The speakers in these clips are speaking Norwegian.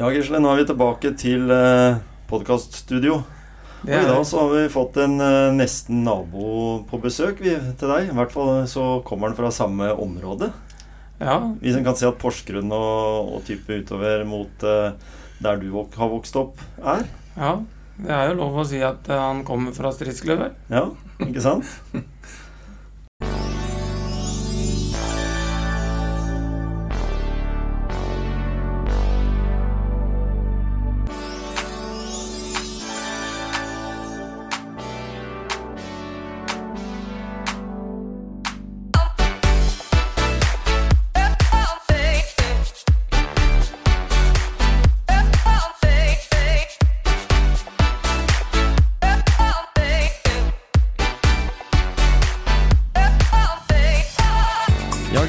Ja, Gisle, nå er vi tilbake til eh, podkaststudio. Og I dag så har vi fått en eh, nesten nabo på besøk vi, til deg. I hvert fall så kommer han fra samme område. Ja, Vi som kan si at Porsgrunn og, og type utover mot eh, der du vok har vokst opp, er. ja. Det er jo lov å si at eh, han kommer fra Stridskløver. Ja, ikke sant?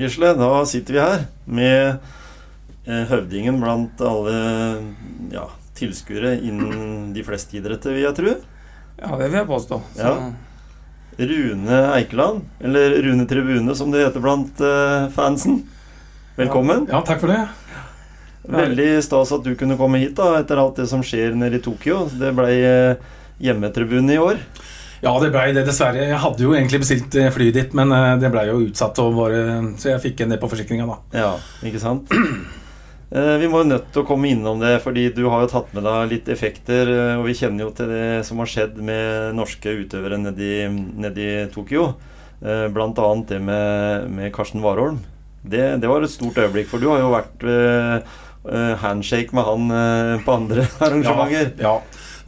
Gisle, da sitter vi her med eh, høvdingen blant alle ja, tilskuere innen de fleste idretter, vil jeg tro. Ja, det vil jeg påstå. Så, Ja. Rune Eikeland, eller Rune Tribune som det heter blant eh, fansen. Velkommen. Ja, takk for det. Veldig stas at du kunne komme hit da, etter alt det som skjer nede i Tokyo. Det ble eh, hjemmetribune i år. Ja, det blei det, dessverre. Jeg hadde jo egentlig bestilt eh, flyet ditt, men eh, det blei jo utsatt, og bare, så jeg fikk en del på forsikringa, da. Ja, ikke sant? Eh, Vi må jo nødt til å komme innom det, fordi du har jo tatt med deg litt effekter. Og vi kjenner jo til det som har skjedd med norske utøvere nedi, nedi Tokyo. Blant annet det med, med Karsten Warholm. Det, det var et stort øyeblikk, for du har jo vært handshake med han på andre arrangementer. Ja, Ja.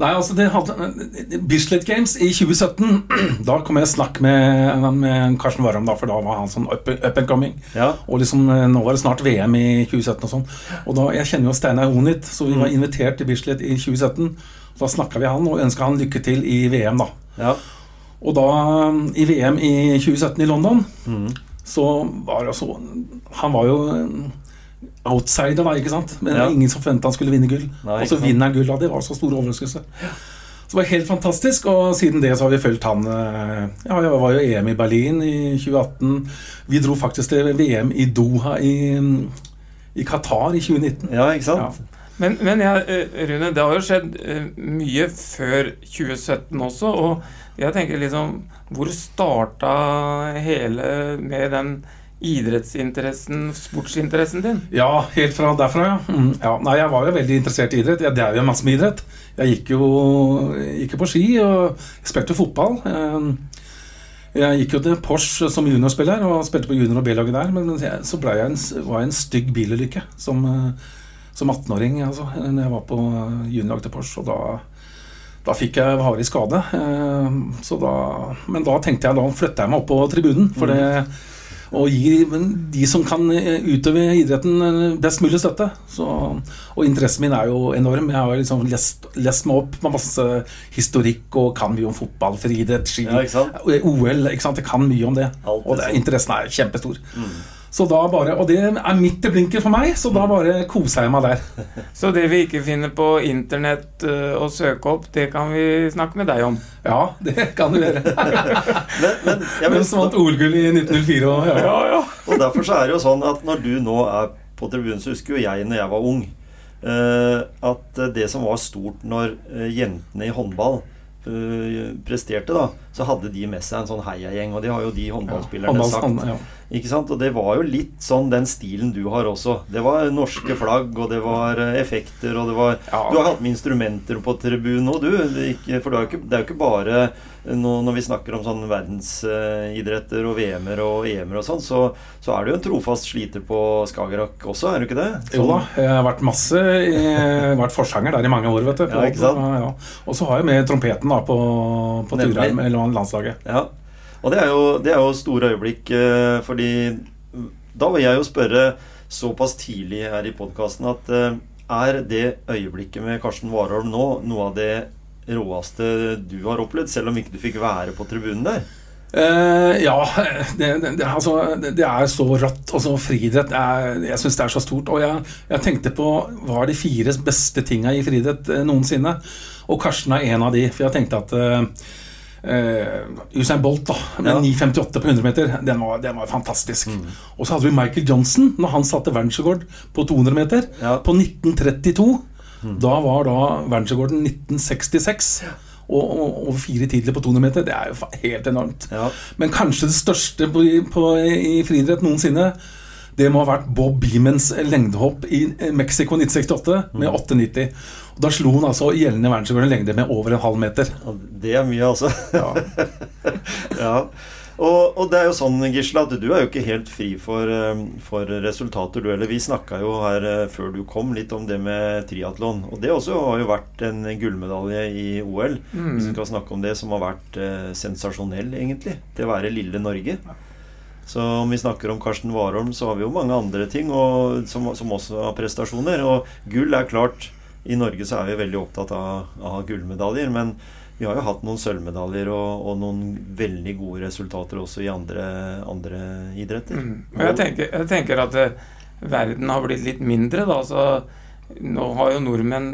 Nei, altså det hadde Bislett Games i 2017, da kom jeg i snakk med, med Karsten Warholm, for da var han sånn up, up and coming. Ja. Og liksom, eh, nå var det snart VM i 2017 og sånn. Og da, jeg kjenner jo Steinar Honit, så vi var invitert til Bislett i 2017. Da snakka vi han og ønska han lykke til i VM, da. ja. Og da, i VM i 2017 i London, Mm. så var det altså Han var jo en outsider, da, ikke sant? Men Ja. ingen som forventa han skulle vinne gull. Nei, og så vinner han gull, da. Det var så stor overraskelse. Så det var helt fantastisk, og siden det så har vi fulgt han eh, Ja, jeg var jo EM i Berlin i 2018. Vi dro faktisk til VM i Doha i, i Qatar i 2019. ja, ikke sant? Men, men jeg, eh, Rune, det har jo skjedd eh, mye før 2017 også. Og jeg tenker liksom Hvor starta hele med den idrettsinteressen, sportsinteressen din? Ja, helt fra derfra, ja. Mm, ja. Nei, jeg var jo veldig interessert i idrett. Jeg drev jo masse med idrett. Jeg gikk jo, gikk på ski, og jeg spilte fotball. Eh, Jeg gikk jo til Porsche som juniorspiller og spilte på junior- og B-laget der, men så jeg en, var jeg en stygg bilulykke som, eh, som 18-åring altså, når jeg var på juniorlaget til Porsche, og da da fikk jeg varig skade. eh, Så da, men da tenkte jeg da flytta jeg meg opp på tribunen. For det, og gir de som kan eh, utøve idretten eh, best mulig støtte. Så, og interessen min er jo enorm. Jeg har liksom lest, lest meg opp med masse historikk og kan mye om fotball, friidrett, ski, Ja, ikke? OL. ikke sant? Jeg kan mye om det. Alt og det interessen er kjempestor. Så da bare, Og det er midt i blinken for meg, så da bare koser jeg meg der. Så det vi ikke finner på internett eh, å søke opp, det kan vi snakke med deg om. Ja, det kan du gjøre. Men, men jeg men som vant OL-gull i 1904 og ja, ja. Og derfor så er det jo sånn at når du nå er på tribunen, så husker jo jeg når jeg var ung, eh, at det som var stort når eh, jentene i håndball eh, presterte, da, så hadde de med seg en sånn heiagjeng. Og det har jo de håndballspillerne ja, sagt. ja. Ikke sant? Og det var jo litt sånn den stilen du har også. Det var norske flagg, og det var eh, effekter, og det var Ja. Du har hatt med instrumenter på tribunen òg, du. Ikke, for det er, jo ikke, er jo ikke bare eh, nå, Når vi snakker om sånn verdensidretter og VM-er og EM-er og sånn, så, så er du jo en trofast sliter på Skagerrak også, er du ikke det? Jo da, jeg har vært masse Jeg har vært forsanger der i mange år, vet du. Ja, ikke sant? Og så har jeg med trompeten da på, på Nemlig. Med landslaget. Ja. Og det er jo, det er jo store øyeblikk, eh, fordi da vil jeg jo spørre såpass tidlig her i podkasten at eh, er det øyeblikket med Karsten Warholm nå noe av det råeste du har opplevd, selv om ikke du fikk være på tribunen der? Uh, ja, det, det, det, altså, det, er så rått. Og så friidrett Jeg syns det er så stort. Og jeg, jeg tenkte på hva er de fire beste tinga i friidrett noensinne. Og Karsten er en av de. For jeg tenkte at eh, eh, Usain Bolt da med Ja. 9,58 på 100 meter, den var, den var fantastisk. Og så hadde vi Michael Johnson når han satte verdensrekord på 200 meter Ja. på 1932. Da var da verdensrekorden 1966. Og, og over fire titler på 200 meter. Det er jo helt enormt. Ja. Men kanskje det største på, på, i friidrett noensinne det må ha vært Bob Beamans lengdehopp i Mexico 1968 med 8,90. Og Da slo han altså gjeldende verdensrekord lengde med over en halv meter. Ja, Det er mye, altså. Ja. ja. Og, og det er jo sånn, Gisle, at du er jo ikke helt fri for, eh, for resultater, du heller. Vi snakka jo her eh, før du kom litt om det med triatlon. Og det også har jo vært en gullmedalje i OL, hvis vi skal snakke om det, som har vært eh, sensasjonell, egentlig. Til å være lille Norge. Så om vi snakker om Karsten Warholm, så har vi jo mange andre ting og, som, som også har prestasjoner. Og gull er klart I Norge så er vi veldig opptatt av, av gullmedaljer. Men vi har jo hatt noen sølvmedaljer og, og noen veldig gode resultater også i andre, andre idretter. Mm. Jeg tenker, jeg tenker at eh, verden har blitt litt mindre, da. Så nå har jo nordmenn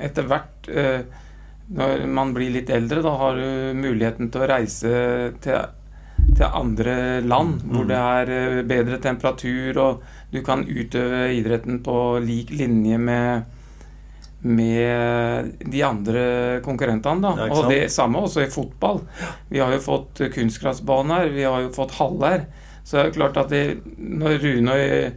etter hvert eh, Når man blir litt eldre, da har du muligheten til å reise til, til andre land hvor Mm. det er eh, bedre temperatur, og du kan utøve idretten på lik linje med med de andre konkurrentene. da, ikke Og det samme også i fotball. Vi har jo fått kunstgressbaner, vi har jo fått haller. Så det er klart at det, når Rune eh,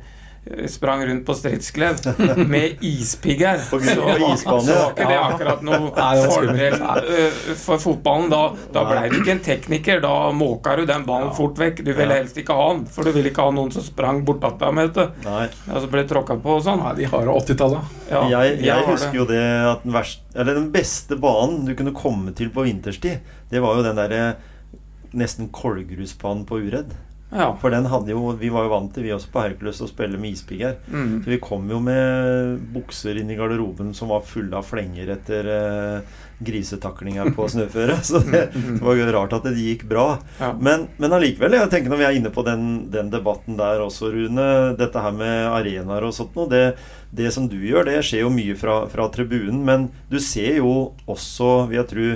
sprang rundt på stridsklev med ispigger, så, så var ikke det akkurat noe fordel eh, for fotballen. Da, da ble du ikke en tekniker, da måka du den ballen fort vekk. Du ville helst ikke ha den, for du ville ikke ha noen som sprang bortatt deg med det. Og så ble tråkka på og sånn. Nei, de har 80-tallet. Ja, jeg, jeg husker jo det at den, verste, eller den beste banen du kunne komme til på vinterstid, det var jo den derre nesten kålgrusbanen på Uredd. Ja. For den hadde jo Vi var jo vant til, vi også på Hercules, å spille med ispigger. Mm. Så vi kom jo med bukser inn i garderoben som var fulle av flenger etter eh, grisetakling på snøføre. Så det, det var jo rart at det gikk bra. Ja. Men, men allikevel, jeg tenker når vi er inne på den, den debatten der også, Rune. Dette her med arenaer og sånt noe. Det, det som du gjør, det skjer jo mye fra, fra tribunen. Men du ser jo også, vil jeg tro,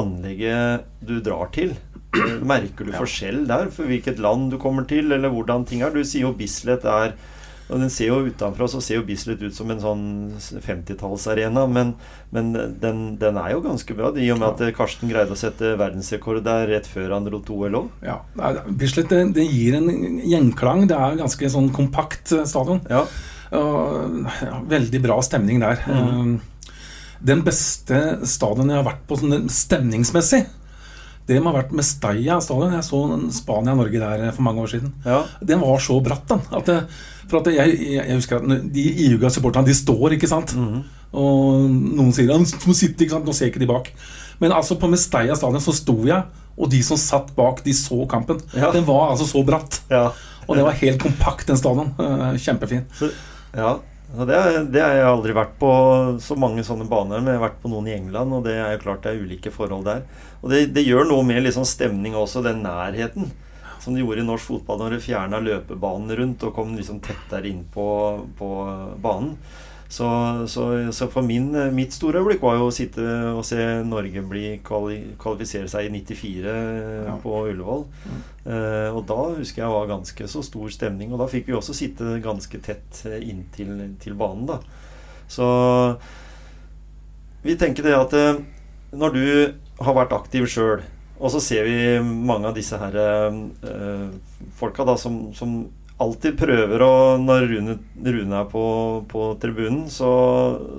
anlegget du drar til. Merker du forskjell der for hvilket land du kommer til, eller hvordan ting er? Du sier jo Bislett er og den ser jo Utenfra så ser jo Bislett ut som en sånn 50-tallsarena, men, men den, den er jo ganske bra. I og med at Karsten greide å sette verdensrekord der rett før han lot OL òg. Ja, Bislett det, det gir en gjenklang. Det er ganske sånn kompakt eh, stadion. Ja. Og, ja, veldig bra stemning der. Mhm. Eh, Den beste stadion jeg har vært på sånn stemningsmessig, det må ha vært Mestalla stadion. Jeg så Spania-Norge der eh, for mange år siden. Ja. Den var så bratt, den. At det, for at jeg, jeg, jeg husker at de iuga de står, ikke sant. Mhm. Og noen sier De må sitte, ikke sant. Nå ser ikke de bak. Men altså på Mestalla stadion så sto jeg, og de som satt bak, de så kampen. Ja. Den var altså så bratt. ja. Og det var helt kompakt, den stadion. Eh, Kjempefin. Så, ja. Det, det har jeg aldri vært på så mange sånne baner, men jeg har vært på noen i England, og det er jo klart det er ulike forhold der. Og det, det gjør noe med liksom stemning også, den nærheten. Som det gjorde i norsk fotball når de fjerna løpebanen rundt og kom liksom tettere inn på, på banen. Så, så, så for min, mitt store øyeblikk var jo å sitte og se Norge bli kvali, kvalifisere seg i 94 Ja. på Ullevål. Eh, og da husker jeg var ganske så stor stemning. Og da fikk vi også sitte ganske tett eh, inntil til banen, da. Så vi tenker det at eh, når du har vært aktiv sjøl, og så ser vi mange av disse her uh, folka da som, som alltid prøver å Når Rune, Rune er på, på tribunen, så,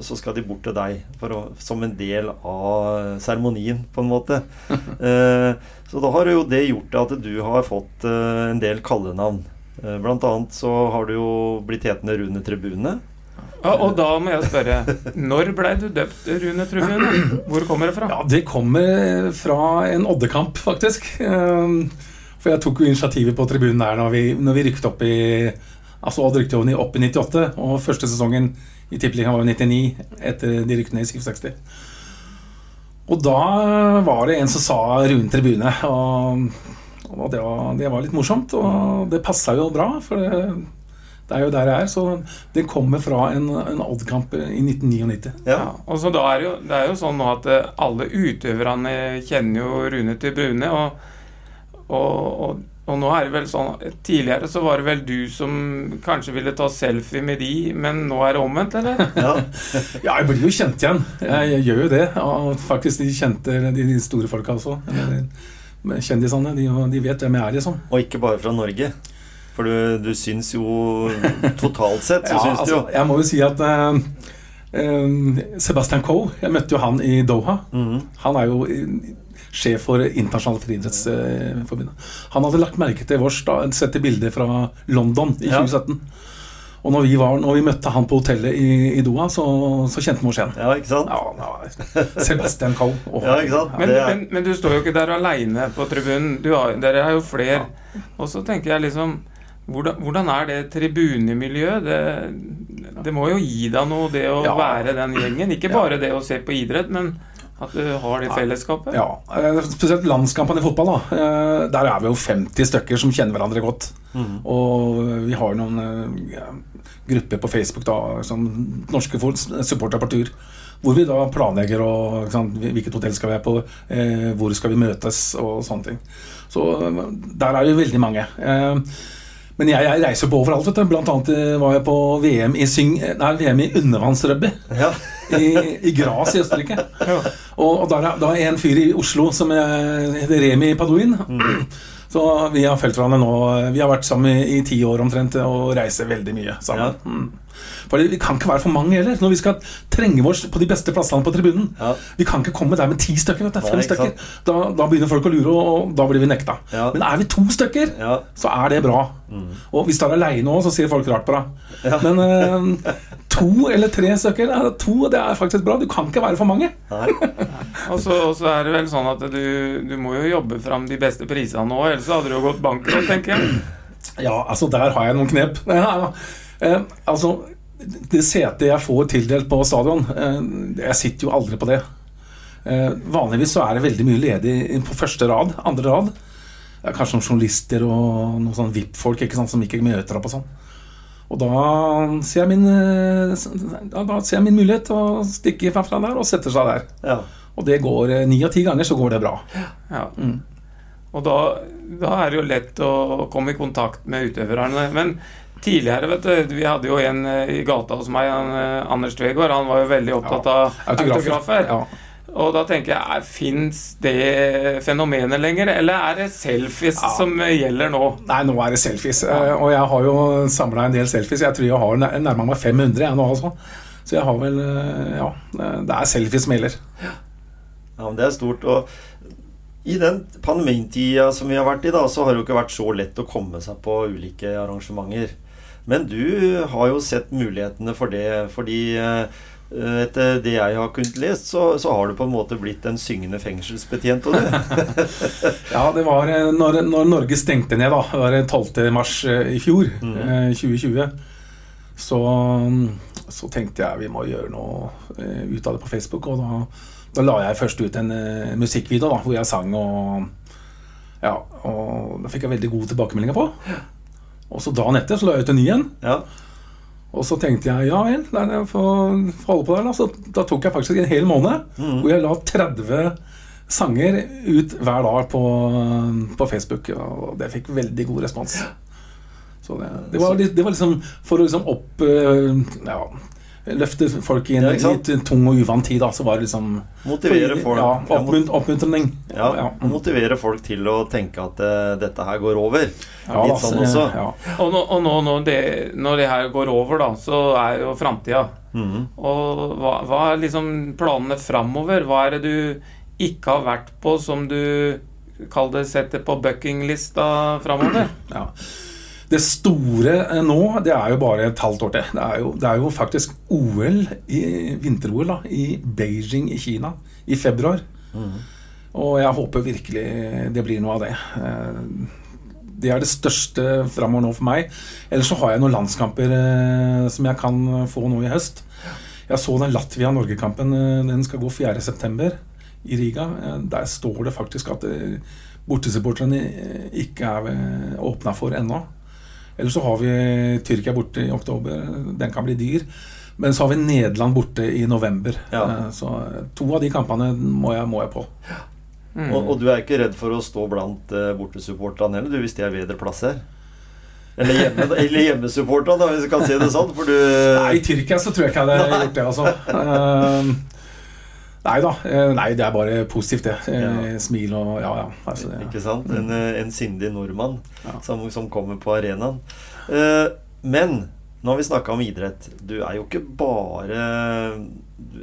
så skal de bort til deg for å, som en del av seremonien, på en måte. Eh, så da har jo det gjort at du har fått eh, en del kallenavn. Eh, blant annet så har du jo blitt hetende Rune Tribune. Ja, og da må jeg spørre, når blei du døpt Rune Tribune? Hvor kommer det fra? Ja, det kommer fra en Oddekamp, faktisk. Ehm, For jeg tok jo initiativet på tribunen der når vi, når vi rykket opp i Altså Odd rykket jo opp i 98, og første sesongen i Tippeligaen var jo 99, etter de ryktene i 67. Og da var det en som sa Rune Tribune, og, og det, var, det var litt morsomt. Og det passa jo bra, for det, det er jo der jeg er. Så det kommer fra en, en Odd-kamp i 1999. Ja. Ja, og så da er det, jo, det er jo sånn nå at eh, alle utøverne kjenner jo Rune til Brune, og, og, og, og nå er det vel sånn Tidligere så var det vel du som kanskje ville ta selfie med de, men nå er det omvendt, eller? ja. Ja, jeg blir jo kjent igjen. Jeg, jeg gjør jo det. Og faktisk de kjente, de, de store folka også. Kjendisene. De, de vet hvem jeg er, liksom. Og ikke bare fra Norge. For du, du syns jo Totalt sett så Ja, syns altså, jeg må jo si at eh, Sebastian Coe Jeg møtte jo han i Doha. Mm. Han er jo eh, sjef for Internasjonalt friidrettsforbund. Han hadde lagt merke til vårs da, sett bilder fra London i Ja. 2017. Og når vi, var, når vi møtte han på hotellet i, i Doha, så, så kjente vi oss igjen. Ja, ikke sant? Ja, ja, Sebastian Coe. Oh. Ja, ikke sant? Men, men, men du står jo ikke der aleine på tribunen. Du har, dere har jo flere. Og så tenker jeg liksom hvordan, hvordan er det tribunemiljøet? Det, det må jo gi deg noe, det å Ja. være den gjengen. Ikke Ja. bare det å se på idrett, men at du har det fellesskapet. Ja, eh, spesielt landskampene i fotball. da Eh, Der er vi jo 50 stykker som kjenner hverandre godt. Mm. Og vi har noen eh, ja, grupper på Facebook, da som norske supportere på tur. Hvor vi da planlegger og, ikke sant, hvilket hotell skal vi være på, eh, hvor skal vi møtes og sånne ting. Så der er vi veldig mange. Eh, men jeg, jeg reiser på overalt. vet du Blant annet eh, var jeg på VM i, syng, nei, VM i undervannsrugby Ja. i, i Gras i Østerrike. Og, og da er det- en fyr i Oslo som er- heter Remi Paduin. Så vi har felt hverandre nå. Vi har vært sammen i, ti år omtrent og reiser veldig mye sammen. Ja. Mm. For vi kan ikke være for mange heller. Når vi skal trenge oss på de beste plassene på tribunen. Ja. Vi kan ikke komme der med ti stykker. Vet du, fem Nei, stykker. Da, da begynner folk å lure, og da blir vi nekta. Ja. Men er vi to stykker, Ja. så er det bra. Og hvis du er aleine òg, så ser folk rart på deg. Ja. Men eh, to eller tre stykker, er det to, det er faktisk bra. Du kan ikke være for mange. Og så er det vel sånn at du, du må jo jobbe fram de beste prisene nå, ellers hadde du jo gått bankrott, tenker jeg. Ja, altså der har jeg noen knep. Ja, ja. Eh, altså, det setet jeg får tildelt på stadion, eh, jeg sitter jo aldri på det. Eh, vanligvis så er det veldig mye ledig på første rad, andre rad. Det er kanskje noen journalister og noen sånn VIP-folk ikke sant, som ikke møter opp og sånn. Og da ser jeg min, eh, da, da ser jeg min mulighet til å stikke fra der og setter seg der. Ja. Og det går eh, ni av ti ganger så går det bra. Ja. Mm. Og da, da er det jo lett å komme i kontakt med utøverne. Men tidligere, vet du, vi hadde jo en eh, i gata hos meg, han, Anders Tvegård, han var jo veldig opptatt av autografer. Ja. Og da tenker jeg, fins det fenomenet lenger, eller er det selfies Ja. som gjelder nå? Nei, nå er det selfies. Ja. Og jeg har jo samla en del selfies. Jeg tror jeg har nær- nærma meg 500 jeg nå, altså. Så jeg har vel eh, Ja, det er selfies som gjelder. Ja, men det er stort. Og i den pandemitida som vi har vært i, da, så har det jo ikke vært så lett å komme seg på ulike arrangementer. Men du har jo sett mulighetene for det, fordi eh, etter det jeg har kunnet lest, så, så har du på en måte blitt en syngende fengselsbetjent. Og det. Ja, det var eh, når, når Norge stengte ned, da. Det var det 12. mars eh, i fjor, eh, 2020. Så, så tenkte jeg vi må gjøre noe ut av det på Facebook. Og da, da la jeg først ut en musikkvideo da, hvor jeg sang og Ja, og da fikk jeg veldig gode tilbakemeldinger på. Og så dagen etter så la jeg ut en ny en. Ja. Og så tenkte jeg ja vel, nei, jeg får, får holde på der. Da. Så da tok jeg faktisk en hel måned hvor jeg la 30 sanger ut hver dag på, på Facebook. Og det fikk veldig god respons. Så det, det, var, det var liksom for å liksom opp eh, ja, Løfte folk i en Ja, tung og uvant tid, da. Så var det liksom Motivere folk. Ja, oppmunt, oppmuntring. Ja, ja. Motivere folk til å tenke at uh, dette her går over. Ja, Litt sånn også. Ja. Og, nå, og nå, når, det, når det her går over, da, så er jo framtida. Mm. Og hva, hva er liksom planene framover? Hva er det du ikke har vært på som du Kall det setter på buckinglista framover? Ja. Det store eh, nå, det er jo bare et halvt år til. Det er jo, det er jo faktisk OL, i- vinter-OL, i Beijing i Kina i februar. Og jeg håper virkelig det blir noe av det. Eh, Det er det største framover nå for meg. Ellers så har jeg noen landskamper eh, som jeg kan få nå i høst. Jeg så den Latvia-Norge-kampen. Den skal gå 4.9. i Riga. Der står det faktisk at bortesupporterne ikke er åpna for ennå. Eller så har vi Tyrkia borte i oktober. Den kan bli dyr. Men så har vi Nederland borte i november. Ja. Eh, Så eh, to av de kampene må jeg, må jeg på. Mm. Og, og du er ikke redd for å stå blant uh, bortesupporterne heller, du, hvis de er bedre plasser? Eller, hjemme, eller hjemmesupporterne, hvis du kan si det sånn. For du Nei, i Tyrkia så tror jeg ikke jeg hadde gjort det, altså. Nei da. eh, nei, det er bare positivt, det. Eh, Ja. Smil og Ja, ja. Altså, det, Ikke sant? En, eh, en sindig nordmann Ja. som, som kommer på arenaen. Men nå har vi snakka om idrett. Du er jo ikke bare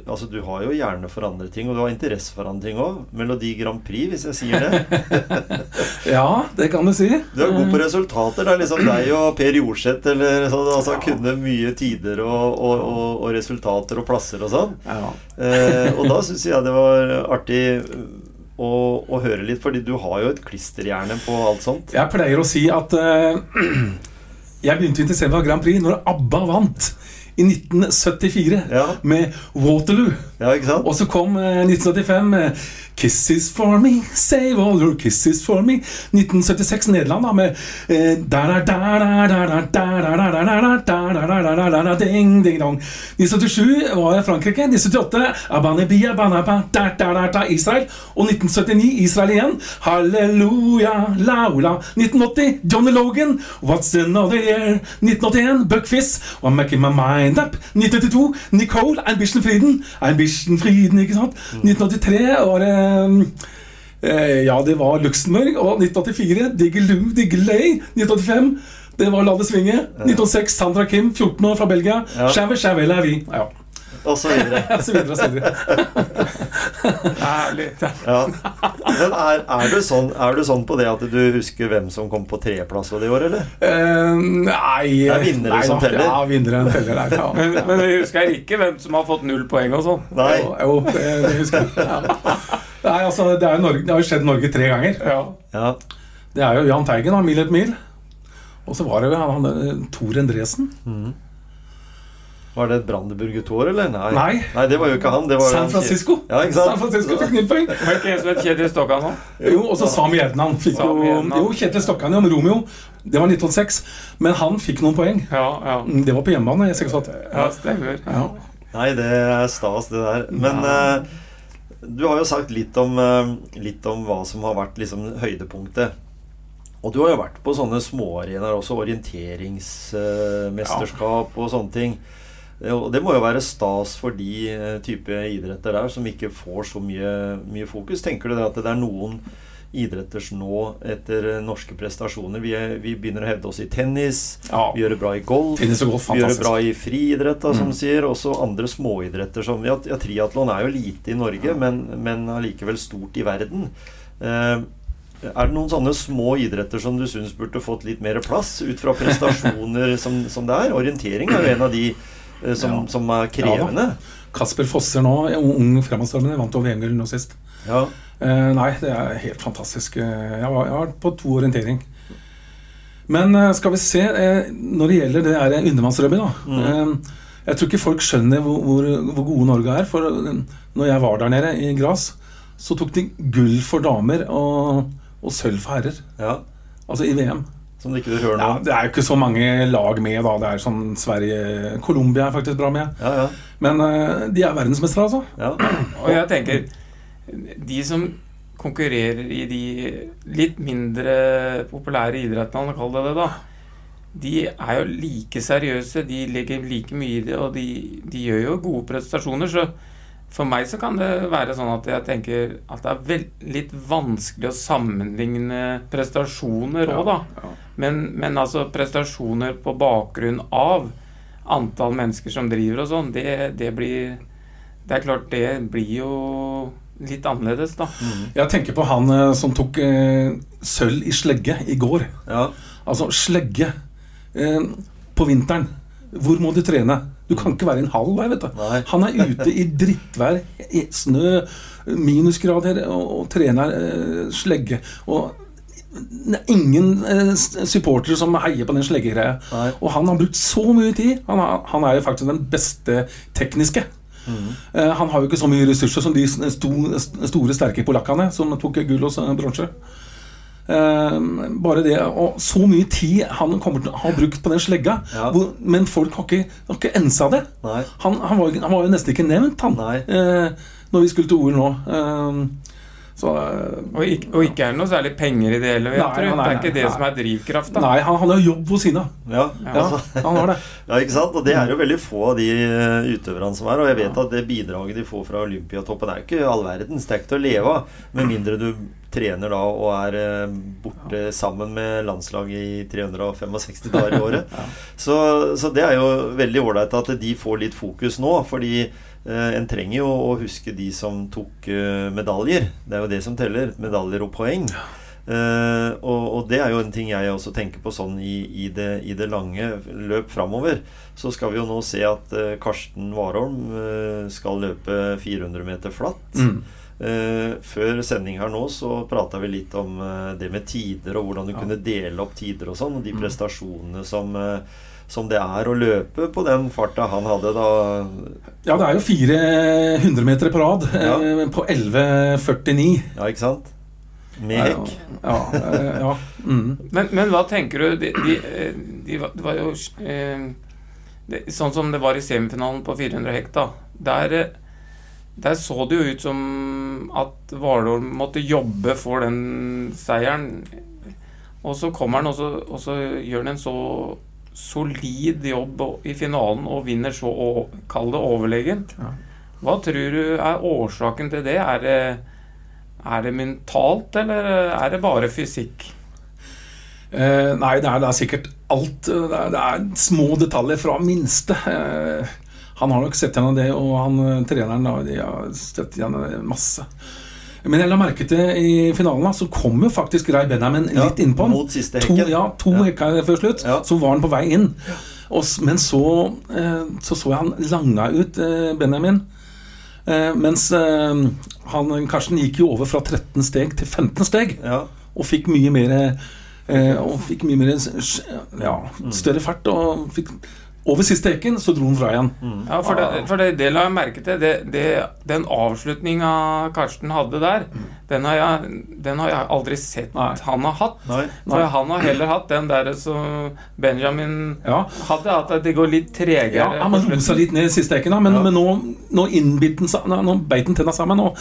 Altså, du har jo hjerne for andre ting, og du har interesse for andre ting òg. Melodi Grand Prix, hvis jeg sier det. ja, det kan du si. Du er god på resultater. Det er liksom deg og Per Jorseth eller sånn. Altså kunne mye tider og, og, og, og resultater og plasser og sånn. Ja. Eh, og da syns jeg det var artig å, å høre litt, fordi du har jo et klisterhjerne på alt sånt. Jeg pleier å si at eh, jeg begynte å interessere meg for Grand Prix når ABBA vant i 1974 Ja. med Waterloo. Ja, ikke sant? Og så kom eh, 1975 med 'Kisses for me, save all your kisses for me'. 1976 Nederland, da, med Ding, ding, dong. 1977 var Frankrike. 1978 Israel. Og 1979 Israel igjen. Halleluja, laula. 1980 Johnny Logan. What's another year? 1981 Buckfiss. I'm making my mind up. 1982 Nicole. Ambition Frieden. Ambition Frieden, ikke sant? 1983 var det ja, det var Luxembourg. Og 1984 Diggeloo Diggelay. 1985 det var La det svinge. 1906 Sandra Kim, 14 år, fra Belgia. Ja. Chave, chave, la vie. Ja. Og så videre. Og så videre og så videre. Ja. Men er, er, du sånn, er du sånn på det at du husker hvem som kom på tredjeplass det i år, eller? Uh, nei Det er vinnere nei, som teller. Ja, vinneren teller der. Ja. Men, men jeg husker ikke hvem som har fått null poeng og sånn. Nei. Jo, jo, det, det husker jeg. Ja. Nei, altså, det, er Norge, det har jo skjedd Norge tre ganger. Ja. Ja. Det er jo Jahn Teigen, da, Mil et mil. Og så var det jo han, han Tor Endresen. Var det et Brandenburg-tor, eller? Nei. Nei. det var jo ikke han. Det var San Francisco. Ja, ikke sant? San Francisco fikk poeng. Var ikke en som het Kjetil Stokkan òg? Jo, og så Sami Gjerdan jo Jo, Kjetil Stokkan om Romeo. Det var 1906. Men han fikk noen poeng. Ja, ja. Mm, Det var på hjemmebane. ja stemmer. Ja. Nei, det er stas, det der. Men eh, du har jo sagt litt om, eh, litt om hva som har vært liksom høydepunktet. Og du har jo vært på sånne småarenaer også, orienteringsmesterskap og sånne ting. Og det må jo være stas for de eh, type idretter der som ikke får så mye, mye fokus. Tenker du det at det er noen idretter nå, etter eh, norske prestasjoner Vi, er, vi begynner å hevde oss i tennis, Ja. vi gjør det bra i golf. Golf, Vi gjør det bra i friidrett, da, som Mm. sier. Også andre småidretter som Ja, ja triatlon er jo lite i Norge, men, men allikevel stort i verden. Eh, er det noen sånne små idretter som du syns burde fått litt mer plass, ut fra prestasjoner som, som det er? Orientering er jo en av de eh, som, Ja. som er krevende. Kasper Fosser nå, ung fremadstormende, vant over VM-gull nå sist. Ja. Eh, nei, det er helt fantastisk. Eh, Jeg har, jeg har vært på to orientering. Men eh, skal vi se eh, Når det gjelder det er undervannsrugby, da Mm. Jeg tror ikke folk skjønner hvor, hvor, hvor gode Norge er. For når jeg var der nede i Gras, så tok de gull for damer og, og sølv for herrer. ja. Altså i VM. Som du ikke hører Ja, det er jo ikke så mange lag med, da. Det er sånn Sverige Colombia er faktisk bra med. Ja, ja. Men de er verdensmestere, altså. ja. Og jeg tenker De som konkurrerer i de litt mindre populære idrettene, kall det det, da. De er jo like seriøse, de legger like mye i det, og de, de gjør jo gode prestasjoner. Så for meg så kan det være sånn at jeg tenker at det er vel, litt vanskelig å sammenligne prestasjoner òg, da. Ja. Men, men altså prestasjoner på bakgrunn av antall mennesker som driver og sånn, det, det blir Det er klart, det blir jo litt annerledes, da. Jeg tenker på han eh, som tok eh, sølv i slegge i går. ja. Altså, slegge eh, på vinteren. Hvor må du trene? Du kan ikke være i en halv der, vet du. Nei. Han er ute i drittvær, i snø, minusgrader, og, og trener eh, slegge. Og det er ingen eh, supportere som heier på den sleggegreia. Og han har brukt så mye tid. Han, har, han er jo faktisk den beste tekniske. Eh, han har jo ikke så mye ressurser som de store, sterke polakkene som tok gull og bronse. Eh, bare det Og så mye tid han kommer til å ha brukt på den slegga. Ja. Hvor, men folk har ikke, har ikke ensa det. Han, han, var, han var jo nesten ikke nevnt, han, Nei. eh, når vi skulle til OL nå. Så eh, Og ikke, og ikke er det noe særlig penger i det heller, Nei, nei, Det er ikke det nei. som er drivkrafta. Nei, han, har jo jobb hos Sina. Ja, Ja, altså, han har det. ja, ikke sant? Og det er jo veldig få av de eh, utøverne som er. Og jeg vet at det bidraget de får fra Olympiatoppen, er jo ikke all verdens. Det er ikke til å leve av. Med mindre du trener da og er eh, borte sammen med landslaget i 365 dager i året. så, så det er jo veldig ålreit at de får litt fokus nå. Fordi en trenger jo å huske de som tok eh, medaljer. Det er jo det som teller. Medaljer og poeng. Eh, og, og det er jo en ting jeg også tenker på sånn i, i, det, i det lange løp framover. Så skal vi jo nå se at eh, Karsten Warholm eh, skal løpe 400 meter flatt. Mm. Eh, før sending her nå så prata vi litt om eh, det med tider, og hvordan du Ja. kunne dele opp tider og sånn, og de prestasjonene som eh, som det er å løpe på den farta han hadde da Ja, det er jo fire 100-metere på rad Ja. eh, på 11,49. Ja, ikke sant? Med hekk. Ja, ja, ja. Mm. Men, men hva tenker du De, de, eh, de, det var jo eh, det, Sånn som det var i semifinalen på 400 hekk, da. Der, eh, der så det jo ut som at Hvalholm måtte jobbe for den seieren. Og så kommer han, og så, og så gjør han en så solid jobb i finalen og vinner så å kall det overlegent. Ja. Hva tror du er årsaken til det? Er det, er det mentalt, eller er det bare fysikk? Eh, nei, det er, det er sikkert alt. Det er, det er små detaljer fra minste. Eh, han har nok sett gjennom det, og han eh, treneren da, de har sett gjennom det masse. Men jeg la merke til i finalen da, så kom jo faktisk Ray Benjamin Ja, litt innpå mot siste To, hekken. ja, to Ja. hekker før slutt. Ja. Så var han på vei inn. Og, men så, eh, så så jeg han langa ut eh, Benjamin. Eh, mens han, Karsten gikk jo over fra 13 steg til 15 steg Ja. og fikk mye mer eh, Og fikk mye mer ja, større fart. Og fikk, over siste eken så dro han fra igjen. Ja, for det, for det, det la jeg merke til. Det, det, den avslutninga Karsten hadde der, den har jeg, den har jeg aldri sett Nei. han har hatt. Nei. For han har heller hatt den der som Benjamin Ja. hadde, at det går litt tregere. Ja, Han roer seg litt ned i siste eken, da, men, Ja. men nå, nå innbit han nå- Nå beit han tenna sammen. Og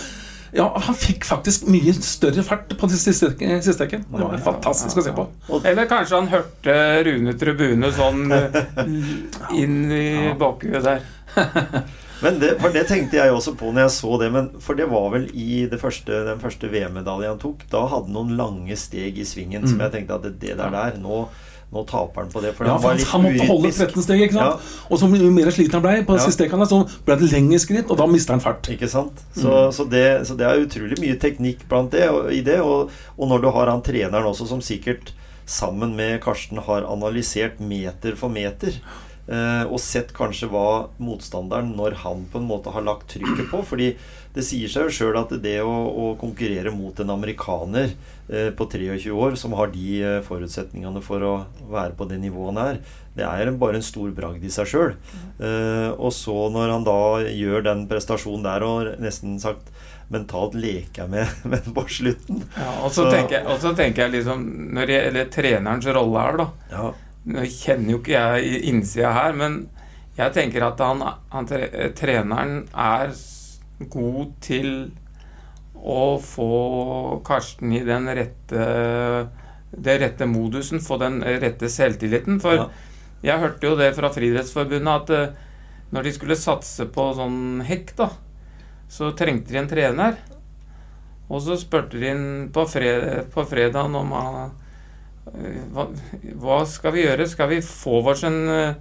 ja, han fikk faktisk mye større fart på den siste, hekken. Det var fantastisk å se på. Eller kanskje han hørte Rune Tribune sånn eh, inn i bakhuet der. Men det, for det tenkte jeg også på når jeg så det. Men for det var vel i det første, den første VM-medaljen han tok. Da hadde han noen lange steg i svingen som jeg tenkte at det, det der der Nå, nå taper han på det. Ja, han var han, måtte holde 13 steg, ikke sant? Og så jo mer sliten han ble på Ja. siste stekene, så ble det lengre skritt, og da mister han fart. Ikke sant? Så, Mm. så, det, så det er utrolig mye teknikk blant det, og, i det. Og, og når du har han treneren også, som sikkert sammen med Karsten har analysert meter for meter, og sett kanskje hva motstanderen, når han på en måte har lagt trykket på. fordi det sier seg jo sjøl at det å, å konkurrere mot en amerikaner eh, på 23 år, som har de eh, forutsetningene for å være på det nivået han er, det er bare en stor bragd i seg sjøl. Eh, og så når han da gjør den prestasjonen der og nesten sagt mentalt leker jeg med, med på slutten Ja, og, så tenker jeg, tenker jeg liksom Når det gjelder trenerens rolle her, da Ja, Nå kjenner jo ikke jeg innsida her, men jeg tenker at han, han, treneren er god til å få Karsten i den rette det rette modusen, få den rette selvtilliten. For Ja. jeg hørte jo det fra Friidrettsforbundet at eh, når de skulle satse på sånn hekk, da, så trengte de en trener. Og så spurte de inn på, fred, på fredagen om han hva, hva skal vi gjøre? Skal vi få oss en eh,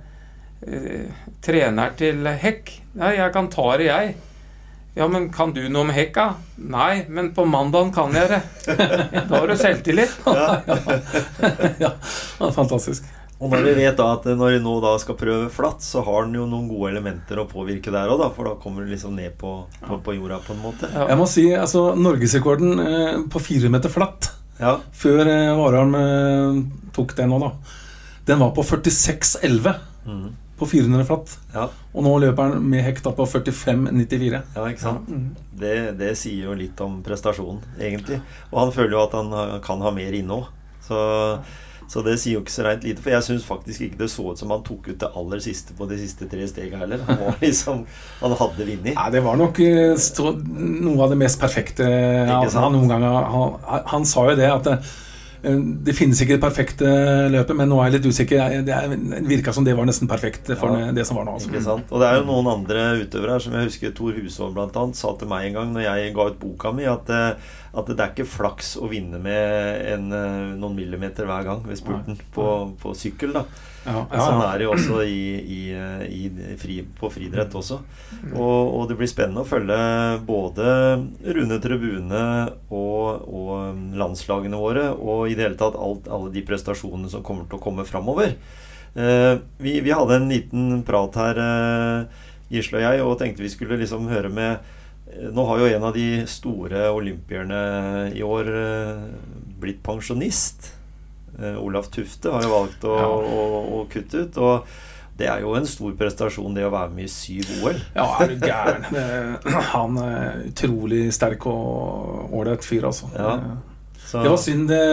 eh, trener til hekk? Nei, jeg kan ta det, jeg. Ja, men kan du noe om hekka? Nei, men på mandagen kan jeg det. Da har du selvtillit. ja, fantastisk. Og når vi vet da at når vi nå da skal prøve flatt, så har den jo noen gode elementer å påvirke der òg, da. For da kommer du liksom ned på, på, på jorda på en måte. Ja. Jeg må si, altså Norgesrekorden eh, på fire meter flatt Ja. før eh, Warholm eh, tok det nå, da, den var på 46,11 mm. på 400 flatt. Ja. Og nå løper han med hekta på 45,94. ja, ikke sant. Det, det sier jo litt om prestasjonen, egentlig. Og han føler jo at han kan ha mer inne òg. Så, så det sier jo ikke så reint lite. For jeg syns faktisk ikke det så ut som han tok ut det aller siste på de siste tre stega heller. Han var liksom Han hadde vunnet. Nei, det var nok eh, noe av det mest perfekte han, noen gang har han, han sa jo det, at det, eh, det finnes ikke det perfekte løpet, men nå er jeg litt usikker. Det virka som det var nesten perfekt for Ja. det som var nå. Altså. Ikke sant? Og det er jo noen andre utøvere her som jeg husker Tor Hushovd annet sa til meg en gang når jeg ga ut boka mi, at, eh, at det er ikke flaks å vinne med en, eh, noen millimeter hver gang ved spurten på, på sykkel. da Ja, ja, Sånn er det jo også i, i, i fri, på friidrett også. Og, og det blir spennende å følge både Rune Tribune og, og um, landslagene våre, og i det hele tatt alt, alle de prestasjonene som kommer til å komme framover. Eh, vi, vi hadde en liten prat her, eh, Gisle og jeg, og tenkte vi skulle liksom høre med Nå har jo en av de store olympierne i år eh, blitt pensjonist. Eh, Olaf Tufte har jo valgt å, Ja. å, å kutte ut. Og det er jo en stor prestasjon, det å være med i syv OL. Ja, er du gæren. Han er utrolig sterk og ålreit fyr, altså. Ja. Så, Det var synd det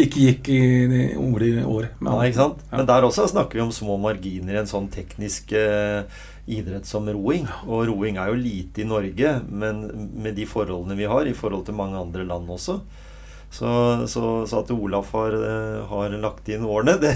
ikke gikk i i i år. men- ja, ikke sant? Ja. Men der også snakker vi om små marginer i en sånn teknisk eh, idrett som roing. Og roing er jo lite i Norge, men med de forholdene vi har, i forhold til mange andre land også. Så, så, så at Olaf har, eh, har lagt inn årene, det,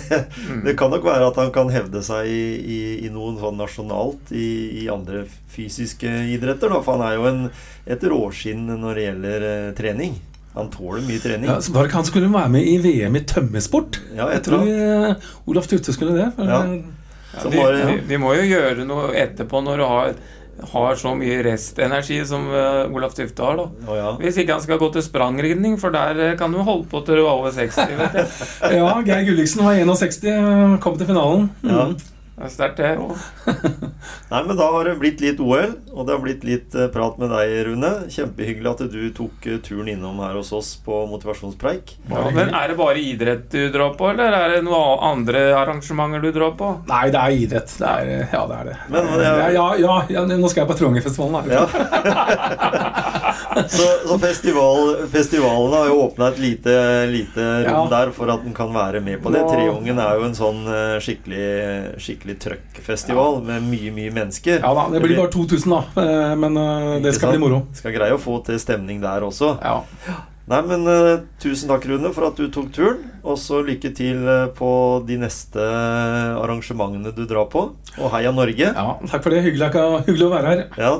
det kan nok være at han kan hevde seg i, i, i noen sånn nasjonalt i, i andre fysiske idretter. Da, for han er jo en, et råskinn når det gjelder eh, trening. Han tåler mye trening. Ja, så var det ikke han skulle være med i VM i tømmesport? Ja, jeg tror eh, Olaf Tufte skulle det. For, Ja. Ja, vi, de, de må jo gjøre noe etterpå når du har, har så mye restenergi som uh, Olaf Tufte har. da oh, ja. Hvis ikke han skal gå til sprangridning, for der eh, kan du holde på til du er over 60. vet du. ja, Geir Gulliksen var 61, kom til finalen. Ja. Mm. Det er sterkt, det òg. Nei, men da har det blitt litt OL, og det har blitt litt eh, prat med deg, Rune. Kjempehyggelig at du tok eh, turen innom her hos oss på motivasjonspreik. Ja, men er det bare idrett du drar på, eller er det noen andre arrangementer du drar på? Nei, det er idrett. Det er, eh, ja, det er det. Men, men, ja, ja, ja, ja, nå skal jeg på Trångerfestivalen. Ja. Så, så festival, festivalen har jo åpna et lite, lite rom Ja. der for at den kan være med på det. Treungen er jo en sånn skikkelig, skikkelig, skikkelig trøkkfestival med mye, mye mennesker. Ja da, det blir bare 2000, da. eh, Men eh, det skal bli moro. Skal greie å få til stemning der også. Ja. Nei, men eh, tusen takk, Rune, for at du tok turen. Og så lykke til på de neste arrangementene du drar på. Og heia Norge. ja, takk for det. Hyggelig, hyggelig å være her. Ja.